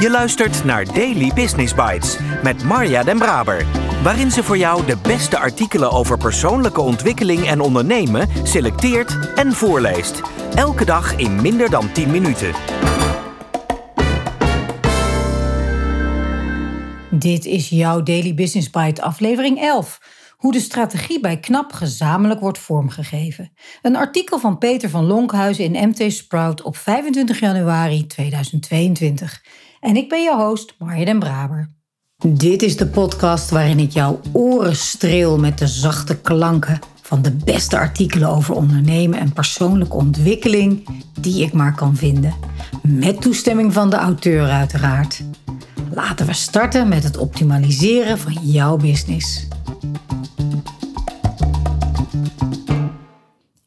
Je luistert naar Daily Business Bites met Marja Den Braber, waarin ze voor jou de beste artikelen over persoonlijke ontwikkeling en ondernemen selecteert en voorleest. Elke dag in minder dan 10 minuten. Dit is jouw Daily Business Bite, aflevering 11. Hoe de strategie bij KNAP gezamenlijk wordt vormgegeven. Een artikel van Peter van Lonkhuizen in MT Sprout op 25 januari 2022. En ik ben je host, Marja den Braber. Dit is de podcast waarin ik jouw oren streel met de zachte klanken van de beste artikelen over ondernemen en persoonlijke ontwikkeling die ik maar kan vinden. Met toestemming van de auteur uiteraard. Laten we starten met het optimaliseren van jouw business.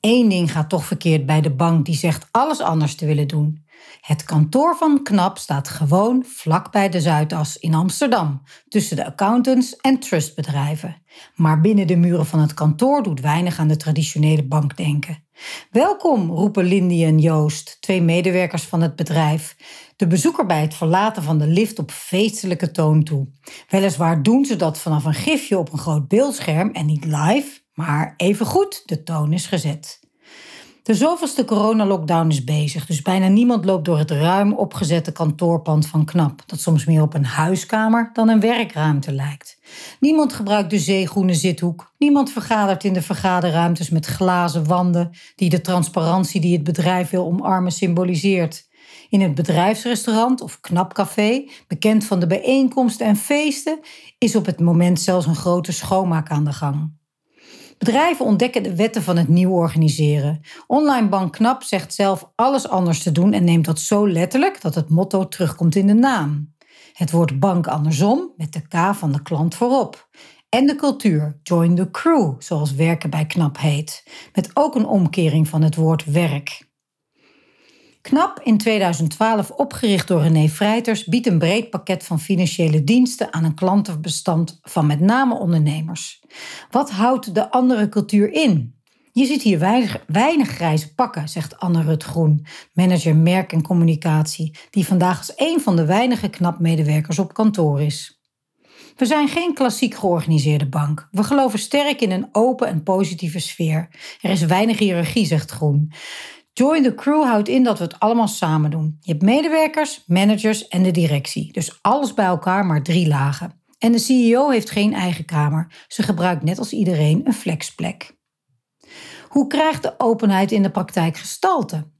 Eén ding gaat toch verkeerd bij de bank die zegt alles anders te willen doen. Het kantoor van KNAP staat gewoon vlak bij de Zuidas in Amsterdam, tussen de accountants en trustbedrijven. Maar binnen de muren van het kantoor doet weinig aan de traditionele bankdenken. Welkom, roepen Lindy en Joost, twee medewerkers van het bedrijf, de bezoeker bij het verlaten van de lift op feestelijke toon toe. Weliswaar doen ze dat vanaf een gifje op een groot beeldscherm en niet live, maar evengoed, de toon is gezet. De zoveelste coronalockdown is bezig, dus bijna niemand loopt door het ruim opgezette kantoorpand van KNAP, dat soms meer op een huiskamer dan een werkruimte lijkt. Niemand gebruikt de zeegroene zithoek, niemand vergadert in de vergaderruimtes met glazen wanden die de transparantie die het bedrijf wil omarmen symboliseert. In het bedrijfsrestaurant of knapcafé, bekend van de bijeenkomsten en feesten, is op het moment zelfs een grote schoonmaak aan de gang. Bedrijven ontdekken de wetten van het nieuw organiseren. Online Bank Knap zegt zelf alles anders te doen en neemt dat zo letterlijk dat het motto terugkomt in de naam. Het woord bank andersom met de K van de klant voorop. En de cultuur, join the crew, zoals werken bij Knap heet, met ook een omkering van het woord werk. KNAP, in 2012 opgericht door René Vrijters, biedt een breed pakket van financiële diensten aan een klantenbestand van met name ondernemers. Wat houdt de andere cultuur in? Je ziet hier weinig, grijze pakken, zegt Anne Rut Groen, manager merk en communicatie, die vandaag als een van de weinige knap-medewerkers op kantoor is. We zijn geen klassiek georganiseerde bank. We geloven sterk in een open en positieve sfeer. Er is weinig hiërarchie, zegt Groen. Join the crew houdt in dat we het allemaal samen doen. Je hebt medewerkers, managers en de directie. Dus alles bij elkaar, maar drie lagen. En de CEO heeft geen eigen kamer. Ze gebruikt net als iedereen een flexplek. Hoe krijgt de openheid in de praktijk gestalte?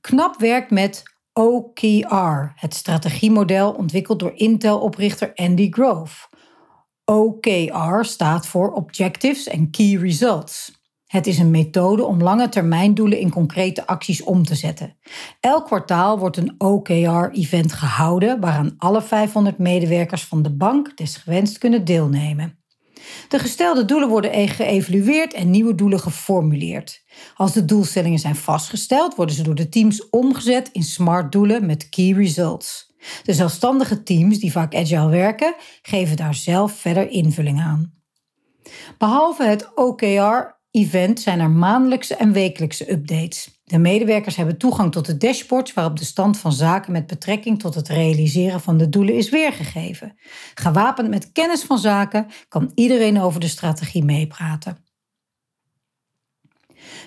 Knap werkt met OKR, het strategiemodel ontwikkeld door Intel-oprichter Andy Grove. OKR staat voor Objectives and Key Results. Het is een methode om lange termijndoelen in concrete acties om te zetten. Elk kwartaal wordt een OKR-event gehouden waaraan alle 500 medewerkers van de bank desgewenst kunnen deelnemen. De gestelde doelen worden geëvalueerd en nieuwe doelen geformuleerd. Als de doelstellingen zijn vastgesteld, worden ze door de teams omgezet in smart doelen met key results. De zelfstandige teams, die vaak agile werken, geven daar zelf verder invulling aan. Behalve het OKR event zijn er maandelijkse en wekelijkse updates. De medewerkers hebben toegang tot de dashboards waarop de stand van zaken met betrekking tot het realiseren van de doelen is weergegeven. Gewapend met kennis van zaken kan iedereen over de strategie meepraten.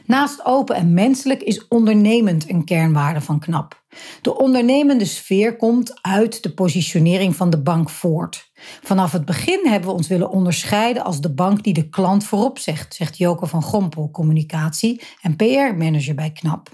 Naast open en menselijk is ondernemend een kernwaarde van KNAP. De ondernemende sfeer komt uit de positionering van de bank voort. Vanaf het begin hebben we ons willen onderscheiden als de bank die de klant voorop zegt, zegt Joke van Gompel, communicatie en PR-manager bij KNAP.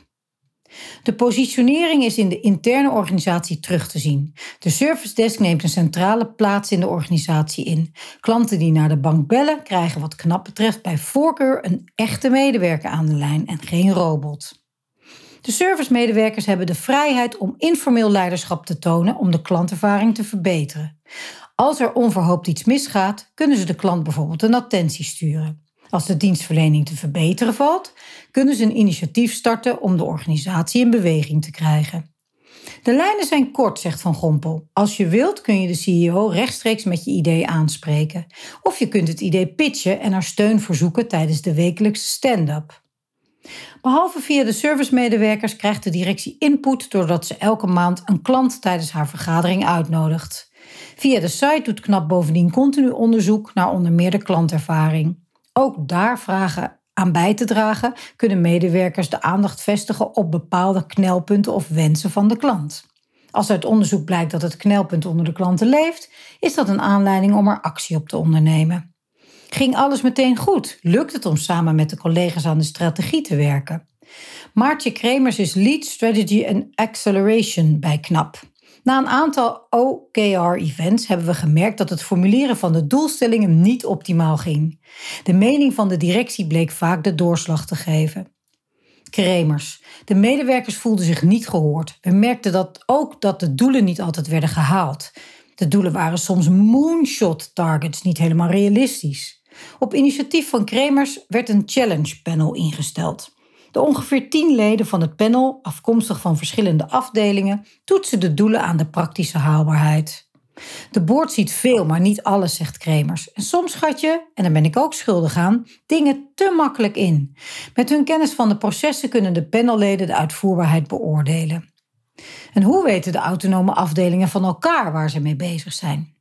De positionering is in de interne organisatie terug te zien. De service desk neemt een centrale plaats in de organisatie in. Klanten die naar de bank bellen krijgen wat knap betreft bij voorkeur een echte medewerker aan de lijn en geen robot. De servicemedewerkers hebben de vrijheid om informeel leiderschap te tonen om de klantervaring te verbeteren. Als er onverhoopt iets misgaat, kunnen ze de klant bijvoorbeeld een attentie sturen. Als de dienstverlening te verbeteren valt, kunnen ze een initiatief starten om de organisatie in beweging te krijgen. De lijnen zijn kort, zegt Van Gompel. Als je wilt kun je de CEO rechtstreeks met je idee aanspreken. Of je kunt het idee pitchen en er steun verzoeken tijdens de wekelijkse stand-up. Behalve via de servicemedewerkers krijgt de directie input doordat ze elke maand een klant tijdens haar vergadering uitnodigt. Via de site doet KNAP bovendien continu onderzoek naar onder meer de klantervaring. Ook daar vragen aan bij te dragen kunnen medewerkers de aandacht vestigen op bepaalde knelpunten of wensen van de klant. Als uit onderzoek blijkt dat het knelpunt onder de klanten leeft, is dat een aanleiding om er actie op te ondernemen. Ging alles meteen goed? Lukt het om samen met de collega's aan de strategie te werken? Maartje Kremers is Lead Strategy and Acceleration bij KNAP. Na een aantal OKR-events hebben we gemerkt dat het formuleren van de doelstellingen niet optimaal ging. De mening van de directie bleek vaak de doorslag te geven. Kremers. De medewerkers voelden zich niet gehoord. We merkten dat ook dat de doelen niet altijd werden gehaald. De doelen waren soms moonshot targets, niet helemaal realistisch. Op initiatief van Kremers werd een challenge panel ingesteld. De ongeveer tien leden van het panel, afkomstig van verschillende afdelingen, toetsen de doelen aan de praktische haalbaarheid. De boord ziet veel, maar niet alles, zegt Kremers. En soms schat je, en daar ben ik ook schuldig aan, dingen te makkelijk in. Met hun kennis van de processen kunnen de panelleden de uitvoerbaarheid beoordelen. En hoe weten de autonome afdelingen van elkaar waar ze mee bezig zijn?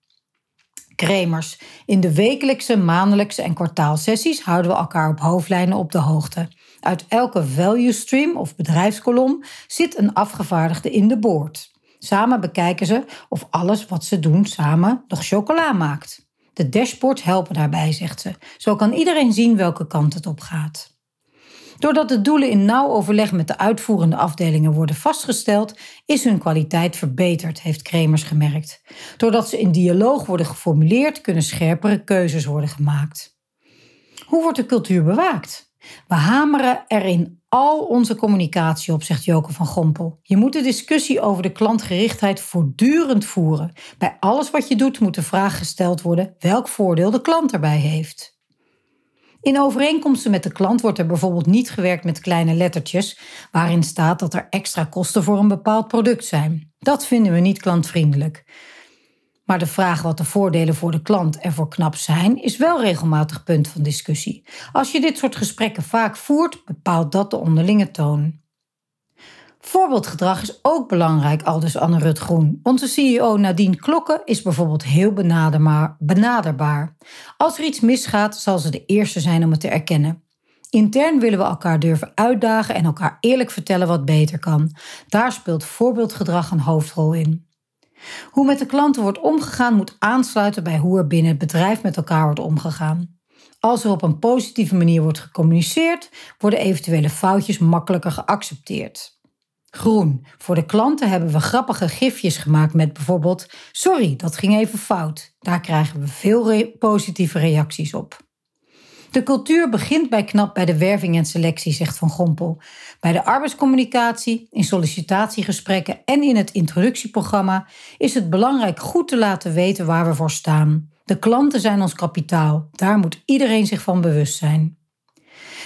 Kremers. In de wekelijkse, maandelijkse en kwartaalsessies houden we elkaar op hoofdlijnen op de hoogte. Uit elke value stream of bedrijfskolom zit een afgevaardigde in de boord. Samen bekijken ze of alles wat ze doen samen nog chocola maakt. De dashboards helpen daarbij, zegt ze. Zo kan iedereen zien welke kant het op gaat. Doordat de doelen in nauw overleg met de uitvoerende afdelingen worden vastgesteld, is hun kwaliteit verbeterd, heeft Kremers gemerkt. Doordat ze in dialoog worden geformuleerd, kunnen scherpere keuzes worden gemaakt. Hoe wordt de cultuur bewaakt? We hameren er in al onze communicatie op, zegt Joke van Gompel. Je moet de discussie over de klantgerichtheid voortdurend voeren. Bij alles wat je doet moet de vraag gesteld worden welk voordeel de klant erbij heeft. In overeenkomsten met de klant wordt er bijvoorbeeld niet gewerkt met kleine lettertjes waarin staat dat er extra kosten voor een bepaald product zijn. Dat vinden we niet klantvriendelijk. Maar de vraag wat de voordelen voor de klant en voor KNAP zijn, is wel regelmatig punt van discussie. Als je dit soort gesprekken vaak voert, bepaalt dat de onderlinge toon. Voorbeeldgedrag is ook belangrijk, aldus Anne Rut Groen. Onze CEO Nadine Klokken is bijvoorbeeld heel benaderbaar. Als er iets misgaat, zal ze de eerste zijn om het te erkennen. Intern willen we elkaar durven uitdagen en elkaar eerlijk vertellen wat beter kan. Daar speelt voorbeeldgedrag een hoofdrol in. Hoe met de klanten wordt omgegaan moet aansluiten bij hoe er binnen het bedrijf met elkaar wordt omgegaan. Als er op een positieve manier wordt gecommuniceerd, worden eventuele foutjes makkelijker geaccepteerd. Groen. Voor de klanten hebben we grappige gifjes gemaakt met bijvoorbeeld: Sorry, dat ging even fout. Daar krijgen we veel positieve reacties op. De cultuur begint bij knap bij de werving en selectie, zegt Van Gompel. Bij de arbeidscommunicatie, in sollicitatiegesprekken en in het introductieprogramma is het belangrijk goed te laten weten waar we voor staan. De klanten zijn ons kapitaal. Daar moet iedereen zich van bewust zijn.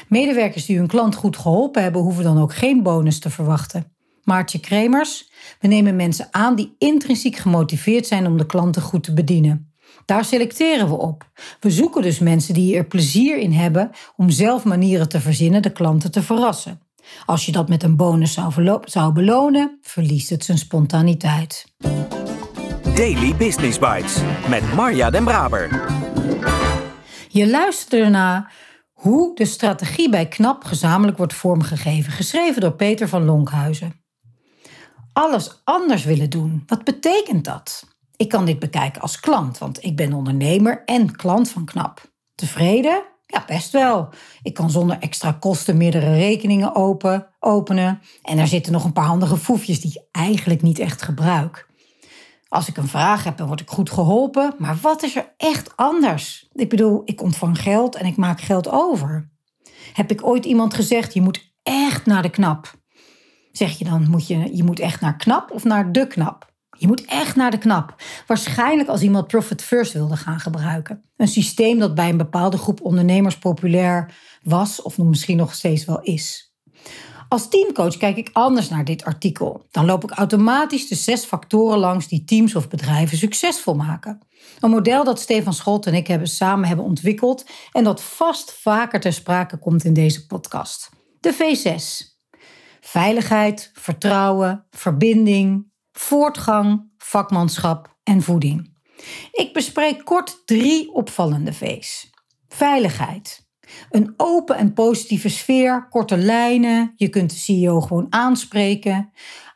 Medewerkers die hun klant goed geholpen hebben, hoeven dan ook geen bonus te verwachten. Maartje Kremers. We nemen mensen aan die intrinsiek gemotiveerd zijn om de klanten goed te bedienen. Daar selecteren we op. We zoeken dus mensen die er plezier in hebben om zelf manieren te verzinnen de klanten te verrassen. Als je dat met een bonus zou, zou belonen, verliest het zijn spontaniteit. Daily Business Bites met Marja Den Braber. Je luistert naar hoe de strategie bij KNAP gezamenlijk wordt vormgegeven, geschreven door Peter van Lonkhuizen alles anders willen doen. Wat betekent dat? Ik kan dit bekijken als klant, want ik ben ondernemer en klant van KNAP. Tevreden? Ja, best wel. Ik kan zonder extra kosten meerdere rekeningen open, openen. En er zitten nog een paar handige foefjes die ik eigenlijk niet echt gebruik. Als ik een vraag heb, dan word ik goed geholpen. Maar wat is er echt anders? Ik bedoel, ik ontvang geld en ik maak geld over. Heb ik ooit iemand gezegd, je moet echt naar de knap? zeg je dan, moet je, je moet echt naar knap of naar de knap? Je moet echt naar de knap. Waarschijnlijk als iemand Profit First wilde gaan gebruiken. Een systeem dat bij een bepaalde groep ondernemers populair was of misschien nog steeds wel is. Als teamcoach kijk ik anders naar dit artikel. Dan loop ik automatisch de zes factoren langs die teams of bedrijven succesvol maken. Een model dat Stefan Scholt en ik hebben samen hebben ontwikkeld en dat vast vaker ter sprake komt in deze podcast. De V6. Veiligheid, vertrouwen, verbinding, voortgang, vakmanschap en voeding. Ik bespreek kort drie opvallende V's. Veiligheid. Een open en positieve sfeer, korte lijnen, je kunt de CEO gewoon aanspreken.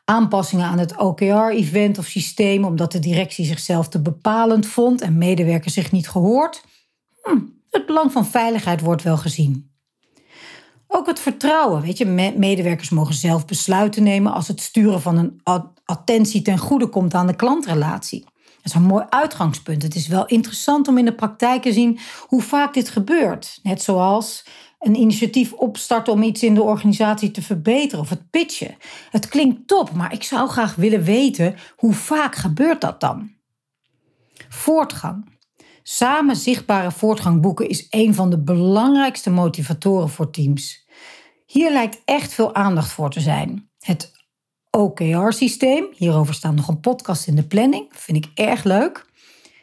Aanpassingen aan het OKR-event of systeem omdat de directie zichzelf te bepalend vond en medewerkers zich niet gehoord. Hm, het belang van veiligheid wordt wel gezien. Ook het vertrouwen. Weet je, medewerkers mogen zelf besluiten nemen als het sturen van een attentie ten goede komt aan de klantrelatie. Dat is een mooi uitgangspunt. Het is wel interessant om in de praktijk te zien hoe vaak dit gebeurt. Net zoals een initiatief opstarten om iets in de organisatie te verbeteren of het pitchen. Het klinkt top, maar ik zou graag willen weten hoe vaak gebeurt dat dan? Voortgang. Samen zichtbare voortgang boeken is een van de belangrijkste motivatoren voor teams. Hier lijkt echt veel aandacht voor te zijn. Het OKR-systeem, hierover staat nog een podcast in de planning, vind ik erg leuk.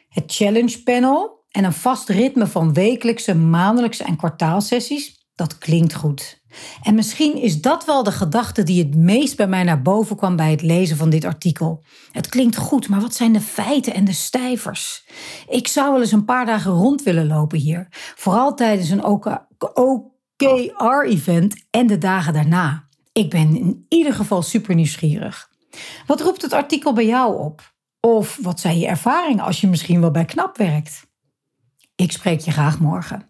Het Challenge Panel en een vast ritme van wekelijkse, maandelijkse en kwartaalsessies, dat klinkt goed. En misschien is dat wel de gedachte die het meest bij mij naar boven kwam bij het lezen van dit artikel. Het klinkt goed, maar wat zijn de feiten en de stijvers? Ik zou wel eens een paar dagen rond willen lopen hier, vooral tijdens een OKR-event en de dagen daarna. Ik ben in ieder geval super nieuwsgierig. Wat roept het artikel bij jou op? Of wat zijn je ervaringen als je misschien wel bij KNAP werkt? Ik spreek je graag morgen.